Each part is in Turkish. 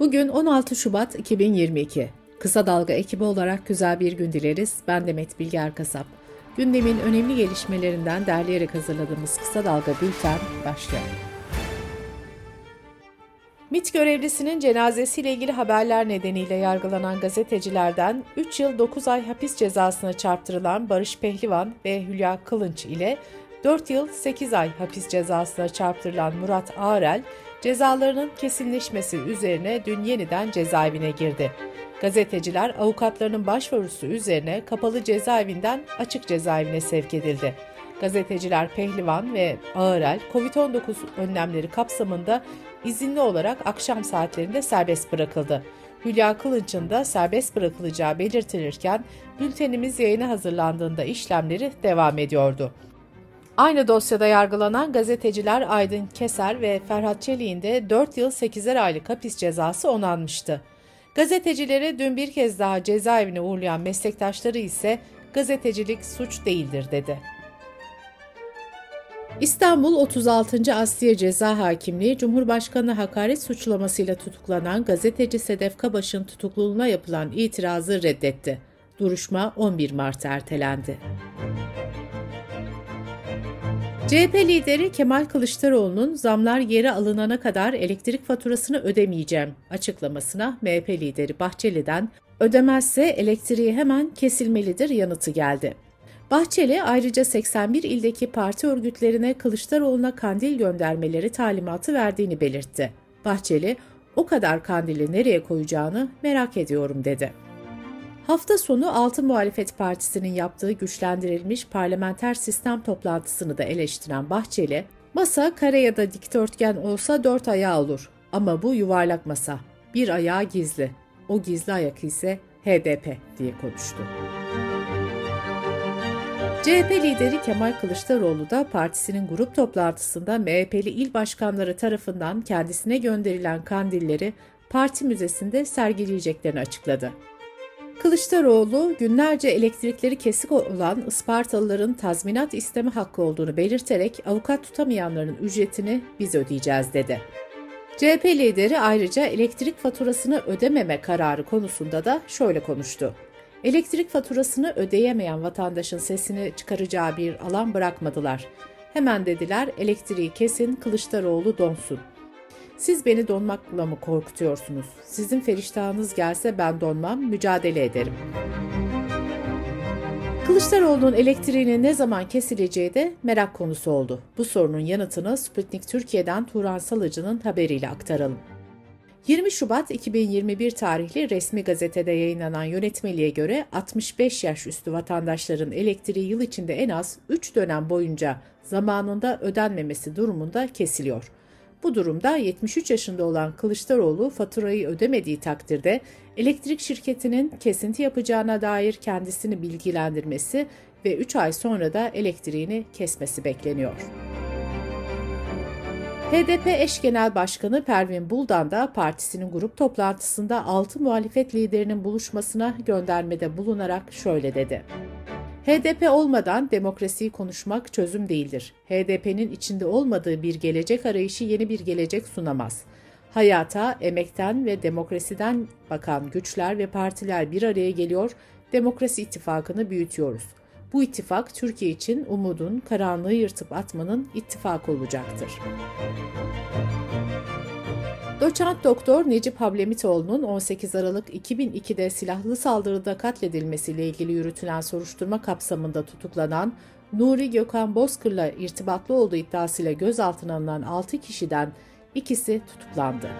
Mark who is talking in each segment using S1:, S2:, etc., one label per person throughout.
S1: Bugün 16 Şubat 2022. Kısa Dalga ekibi olarak güzel bir gün dileriz. Ben Demet Bilge Erkasap. Gündemin önemli gelişmelerinden derleyerek hazırladığımız Kısa Dalga Bülten başlıyor. MİT görevlisinin cenazesiyle ilgili haberler nedeniyle yargılanan gazetecilerden 3 yıl 9 ay hapis cezasına çarptırılan Barış Pehlivan ve Hülya Kılınç ile 4 yıl 8 ay hapis cezasına çarptırılan Murat Ağrel, cezalarının kesinleşmesi üzerine dün yeniden cezaevine girdi. Gazeteciler avukatlarının başvurusu üzerine kapalı cezaevinden açık cezaevine sevk edildi. Gazeteciler Pehlivan ve Ağırel, COVID-19 önlemleri kapsamında izinli olarak akşam saatlerinde serbest bırakıldı. Hülya Kılınç'ın da serbest bırakılacağı belirtilirken bültenimiz yayına hazırlandığında işlemleri devam ediyordu. Aynı dosyada yargılanan gazeteciler Aydın Keser ve Ferhat Çelik'in de 4 yıl 8'er aylık hapis cezası onanmıştı. Gazetecileri dün bir kez daha cezaevine uğurlayan meslektaşları ise gazetecilik suç değildir dedi. İstanbul 36. Asliye Ceza Hakimliği Cumhurbaşkanı hakaret suçlamasıyla tutuklanan gazeteci Sedef Kabaş'ın tutukluluğuna yapılan itirazı reddetti. Duruşma 11 Mart ertelendi. CHP lideri Kemal Kılıçdaroğlu'nun zamlar geri alınana kadar elektrik faturasını ödemeyeceğim açıklamasına MHP lideri Bahçeli'den ödemezse elektriği hemen kesilmelidir yanıtı geldi. Bahçeli ayrıca 81 ildeki parti örgütlerine Kılıçdaroğlu'na kandil göndermeleri talimatı verdiğini belirtti. Bahçeli, o kadar kandili nereye koyacağını merak ediyorum dedi. Hafta sonu Altın Muhalefet Partisi'nin yaptığı güçlendirilmiş parlamenter sistem toplantısını da eleştiren Bahçeli, masa kare ya da dikdörtgen olsa dört ayağı olur ama bu yuvarlak masa, bir ayağı gizli, o gizli ayak ise HDP diye konuştu. CHP lideri Kemal Kılıçdaroğlu da partisinin grup toplantısında MHP'li il başkanları tarafından kendisine gönderilen kandilleri parti müzesinde sergileyeceklerini açıkladı. Kılıçdaroğlu günlerce elektrikleri kesik olan Ispartalıların tazminat isteme hakkı olduğunu belirterek avukat tutamayanların ücretini biz ödeyeceğiz dedi. CHP lideri ayrıca elektrik faturasını ödememe kararı konusunda da şöyle konuştu. Elektrik faturasını ödeyemeyen vatandaşın sesini çıkaracağı bir alan bırakmadılar. Hemen dediler elektriği kesin Kılıçdaroğlu donsun. Siz beni donmakla mı korkutuyorsunuz? Sizin feriştahınız gelse ben donmam, mücadele ederim. Kılıçdaroğlu'nun elektriğinin ne zaman kesileceği de merak konusu oldu. Bu sorunun yanıtını Sputnik Türkiye'den Turan Salıcı'nın haberiyle aktaralım. 20 Şubat 2021 tarihli resmi gazetede yayınlanan yönetmeliğe göre 65 yaş üstü vatandaşların elektriği yıl içinde en az 3 dönem boyunca zamanında ödenmemesi durumunda kesiliyor. Bu durumda 73 yaşında olan Kılıçdaroğlu faturayı ödemediği takdirde elektrik şirketinin kesinti yapacağına dair kendisini bilgilendirmesi ve 3 ay sonra da elektriğini kesmesi bekleniyor. HDP eş genel başkanı Pervin Buldan da partisinin grup toplantısında 6 muhalefet liderinin buluşmasına göndermede bulunarak şöyle dedi. HDP olmadan demokrasiyi konuşmak çözüm değildir. HDP'nin içinde olmadığı bir gelecek arayışı yeni bir gelecek sunamaz. Hayata, emekten ve demokrasiden bakan güçler ve partiler bir araya geliyor, demokrasi ittifakını büyütüyoruz. Bu ittifak Türkiye için umudun, karanlığı yırtıp atmanın ittifakı olacaktır. Doçent Doktor Necip Hablemitoğlu'nun 18 Aralık 2002'de silahlı saldırıda katledilmesiyle ilgili yürütülen soruşturma kapsamında tutuklanan Nuri Gökhan Bozkır'la irtibatlı olduğu iddiasıyla gözaltına alınan 6 kişiden ikisi tutuklandı.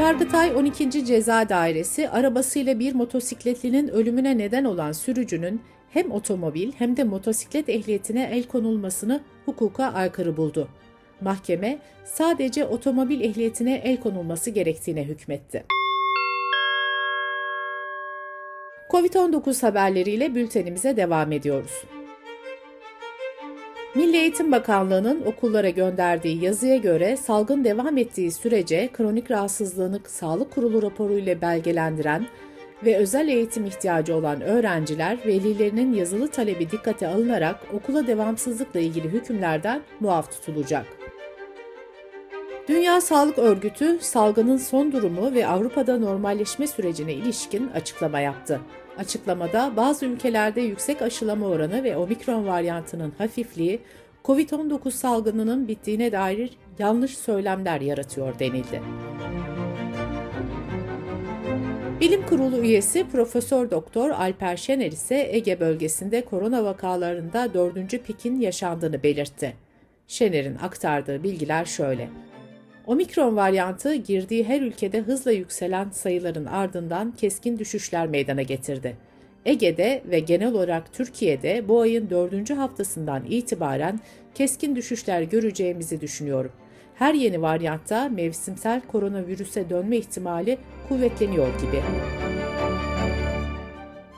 S1: Yargıtay 12. Ceza Dairesi arabasıyla bir motosikletlinin ölümüne neden olan sürücünün hem otomobil hem de motosiklet ehliyetine el konulmasını hukuka aykırı buldu. Mahkeme sadece otomobil ehliyetine el konulması gerektiğine hükmetti. Covid-19 haberleriyle bültenimize devam ediyoruz. Milli Eğitim Bakanlığı'nın okullara gönderdiği yazıya göre salgın devam ettiği sürece kronik rahatsızlığını Sağlık Kurulu raporu ile belgelendiren ve özel eğitim ihtiyacı olan öğrenciler velilerinin yazılı talebi dikkate alınarak okula devamsızlıkla ilgili hükümlerden muaf tutulacak. Dünya Sağlık Örgütü salgının son durumu ve Avrupa'da normalleşme sürecine ilişkin açıklama yaptı. Açıklamada bazı ülkelerde yüksek aşılama oranı ve omikron varyantının hafifliği COVID-19 salgınının bittiğine dair yanlış söylemler yaratıyor denildi. Bilim Kurulu üyesi Profesör Doktor Alper Şener ise Ege bölgesinde korona vakalarında dördüncü pikin yaşandığını belirtti. Şener'in aktardığı bilgiler şöyle. Omikron varyantı girdiği her ülkede hızla yükselen sayıların ardından keskin düşüşler meydana getirdi. Ege'de ve genel olarak Türkiye'de bu ayın dördüncü haftasından itibaren keskin düşüşler göreceğimizi düşünüyorum. Her yeni varyantta mevsimsel koronavirüse dönme ihtimali kuvvetleniyor gibi.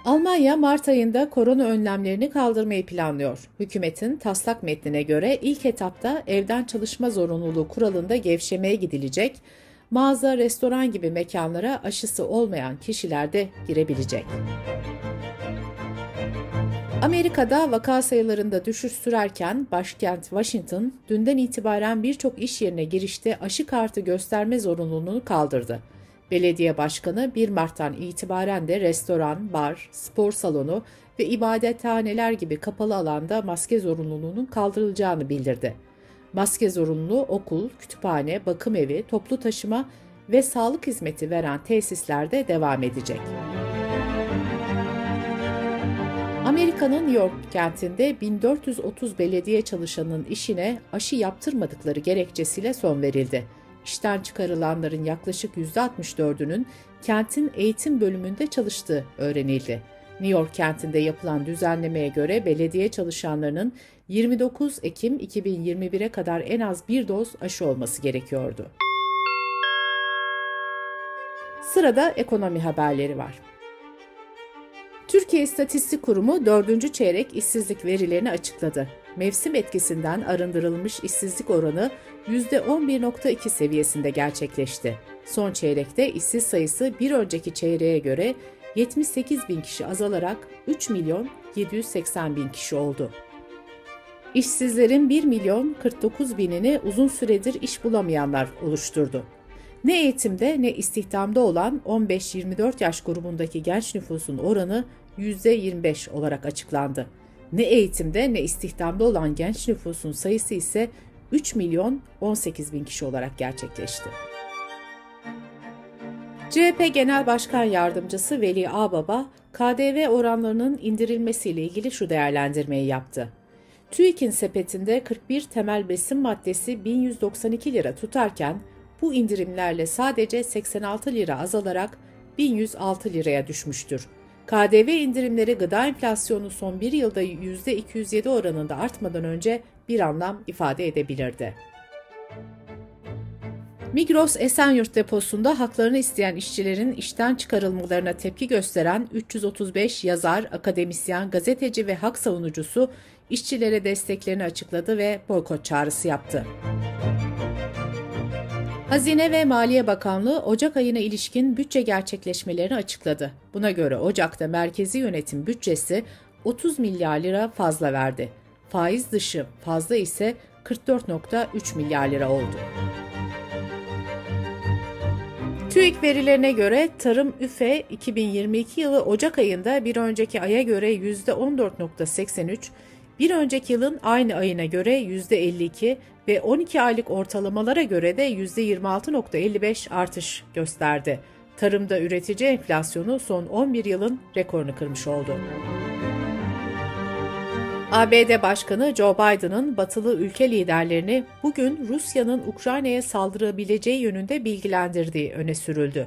S1: Almanya Mart ayında korona önlemlerini kaldırmayı planlıyor. Hükümetin taslak metnine göre ilk etapta evden çalışma zorunluluğu kuralında gevşemeye gidilecek, mağaza, restoran gibi mekanlara aşısı olmayan kişiler de girebilecek. Amerika'da vaka sayılarında düşüş sürerken başkent Washington dünden itibaren birçok iş yerine girişte aşı kartı gösterme zorunluluğunu kaldırdı. Belediye başkanı 1 Mart'tan itibaren de restoran, bar, spor salonu ve ibadethaneler gibi kapalı alanda maske zorunluluğunun kaldırılacağını bildirdi. Maske zorunluluğu okul, kütüphane, bakım evi, toplu taşıma ve sağlık hizmeti veren tesislerde devam edecek. Amerika'nın New York kentinde 1430 belediye çalışanının işine aşı yaptırmadıkları gerekçesiyle son verildi. İşten çıkarılanların yaklaşık %64'ünün kentin eğitim bölümünde çalıştığı öğrenildi. New York kentinde yapılan düzenlemeye göre belediye çalışanlarının 29 Ekim 2021'e kadar en az bir doz aşı olması gerekiyordu. Sırada ekonomi haberleri var. Türkiye İstatistik Kurumu 4. çeyrek işsizlik verilerini açıkladı. Mevsim etkisinden arındırılmış işsizlik oranı %11.2 seviyesinde gerçekleşti. Son çeyrekte işsiz sayısı bir önceki çeyreğe göre 78 bin kişi azalarak 3 milyon 780 bin kişi oldu. İşsizlerin 1 milyon 49 binini uzun süredir iş bulamayanlar oluşturdu. Ne eğitimde ne istihdamda olan 15-24 yaş grubundaki genç nüfusun oranı %25 olarak açıklandı. Ne eğitimde ne istihdamda olan genç nüfusun sayısı ise 3 milyon 18 bin kişi olarak gerçekleşti. CHP Genel Başkan Yardımcısı Veli Ağbaba, KDV oranlarının indirilmesiyle ilgili şu değerlendirmeyi yaptı. TÜİK'in sepetinde 41 temel besin maddesi 1192 lira tutarken bu indirimlerle sadece 86 lira azalarak 1106 liraya düşmüştür. KDV indirimleri gıda enflasyonu son bir yılda %207 oranında artmadan önce bir anlam ifade edebilirdi. Migros Esenyurt deposunda haklarını isteyen işçilerin işten çıkarılmalarına tepki gösteren 335 yazar, akademisyen, gazeteci ve hak savunucusu işçilere desteklerini açıkladı ve boykot çağrısı yaptı. Hazine ve Maliye Bakanlığı Ocak ayına ilişkin bütçe gerçekleşmelerini açıkladı. Buna göre Ocak'ta merkezi yönetim bütçesi 30 milyar lira fazla verdi. Faiz dışı fazla ise 44.3 milyar lira oldu. TÜİK verilerine göre tarım üfe 2022 yılı Ocak ayında bir önceki aya göre %14.83, bir önceki yılın aynı ayına göre %52 ve 12 aylık ortalamalara göre de %26.55 artış gösterdi. Tarımda üretici enflasyonu son 11 yılın rekorunu kırmış oldu. ABD Başkanı Joe Biden'ın batılı ülke liderlerini bugün Rusya'nın Ukrayna'ya saldırabileceği yönünde bilgilendirdiği öne sürüldü.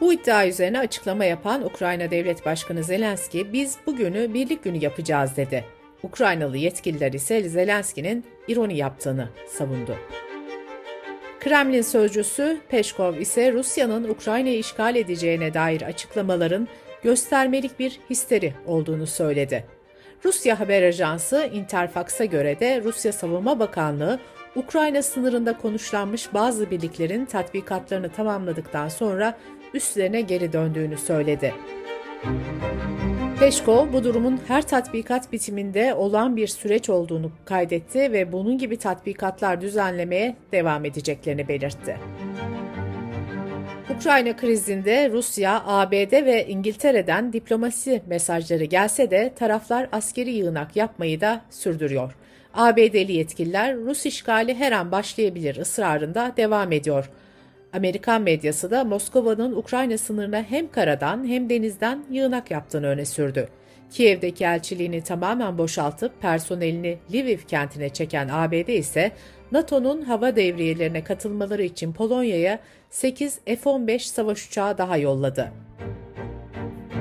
S1: Bu iddia üzerine açıklama yapan Ukrayna Devlet Başkanı Zelenski, biz bugünü birlik günü yapacağız dedi. Ukraynalı yetkililer ise Zelenski'nin ironi yaptığını savundu. Kremlin sözcüsü Peşkov ise Rusya'nın Ukrayna'yı işgal edeceğine dair açıklamaların göstermelik bir histeri olduğunu söyledi. Rusya haber ajansı Interfax'a göre de Rusya Savunma Bakanlığı Ukrayna sınırında konuşlanmış bazı birliklerin tatbikatlarını tamamladıktan sonra üstlerine geri döndüğünü söyledi. Müzik Peşkov bu durumun her tatbikat bitiminde olan bir süreç olduğunu kaydetti ve bunun gibi tatbikatlar düzenlemeye devam edeceklerini belirtti. Ukrayna krizinde Rusya, ABD ve İngiltere'den diplomasi mesajları gelse de taraflar askeri yığınak yapmayı da sürdürüyor. ABD'li yetkililer Rus işgali her an başlayabilir ısrarında devam ediyor. Amerikan medyası da Moskova'nın Ukrayna sınırına hem karadan hem denizden yığınak yaptığını öne sürdü. Kiev'deki elçiliğini tamamen boşaltıp personelini Lviv kentine çeken ABD ise NATO'nun hava devriyelerine katılmaları için Polonya'ya 8 F-15 savaş uçağı daha yolladı.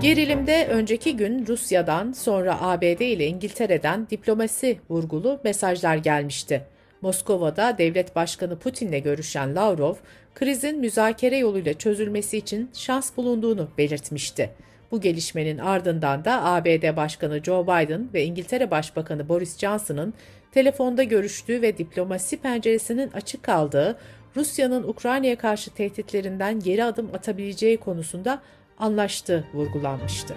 S1: Gerilimde önceki gün Rusya'dan sonra ABD ile İngiltere'den diplomasi vurgulu mesajlar gelmişti. Moskova'da devlet başkanı Putin'le görüşen Lavrov, krizin müzakere yoluyla çözülmesi için şans bulunduğunu belirtmişti. Bu gelişmenin ardından da ABD Başkanı Joe Biden ve İngiltere Başbakanı Boris Johnson'ın telefonda görüştüğü ve diplomasi penceresinin açık kaldığı, Rusya'nın Ukrayna'ya karşı tehditlerinden geri adım atabileceği konusunda anlaştığı vurgulanmıştı.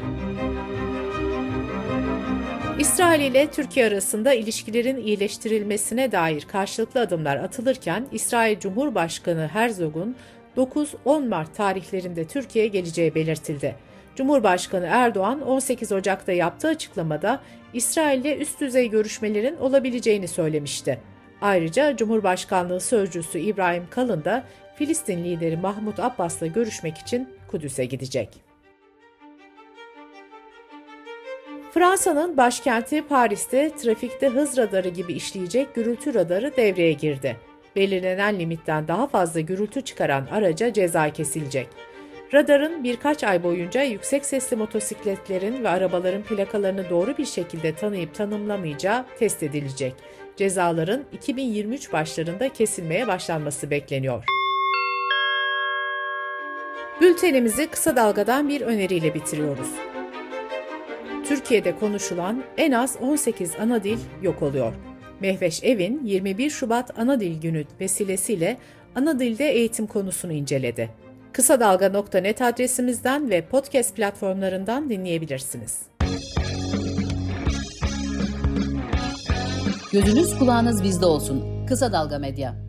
S1: İsrail ile Türkiye arasında ilişkilerin iyileştirilmesine dair karşılıklı adımlar atılırken İsrail Cumhurbaşkanı Herzog'un 9-10 Mart tarihlerinde Türkiye'ye geleceği belirtildi. Cumhurbaşkanı Erdoğan 18 Ocak'ta yaptığı açıklamada İsrail ile üst düzey görüşmelerin olabileceğini söylemişti. Ayrıca Cumhurbaşkanlığı Sözcüsü İbrahim Kalın da Filistin lideri Mahmut Abbas'la görüşmek için Kudüs'e gidecek. Fransa'nın başkenti Paris'te trafikte hız radarı gibi işleyecek gürültü radarı devreye girdi. Belirlenen limitten daha fazla gürültü çıkaran araca ceza kesilecek. Radarın birkaç ay boyunca yüksek sesli motosikletlerin ve arabaların plakalarını doğru bir şekilde tanıyıp tanımlamayacağı test edilecek. Cezaların 2023 başlarında kesilmeye başlanması bekleniyor. Bültenimizi kısa dalgadan bir öneriyle bitiriyoruz. Türkiye'de konuşulan en az 18 ana dil yok oluyor. Mehveş Evin 21 Şubat Ana Dil Günü vesilesiyle ana dilde eğitim konusunu inceledi. Kısa Dalga.net adresimizden ve podcast platformlarından dinleyebilirsiniz.
S2: Gözünüz kulağınız bizde olsun. Kısa Dalga Medya.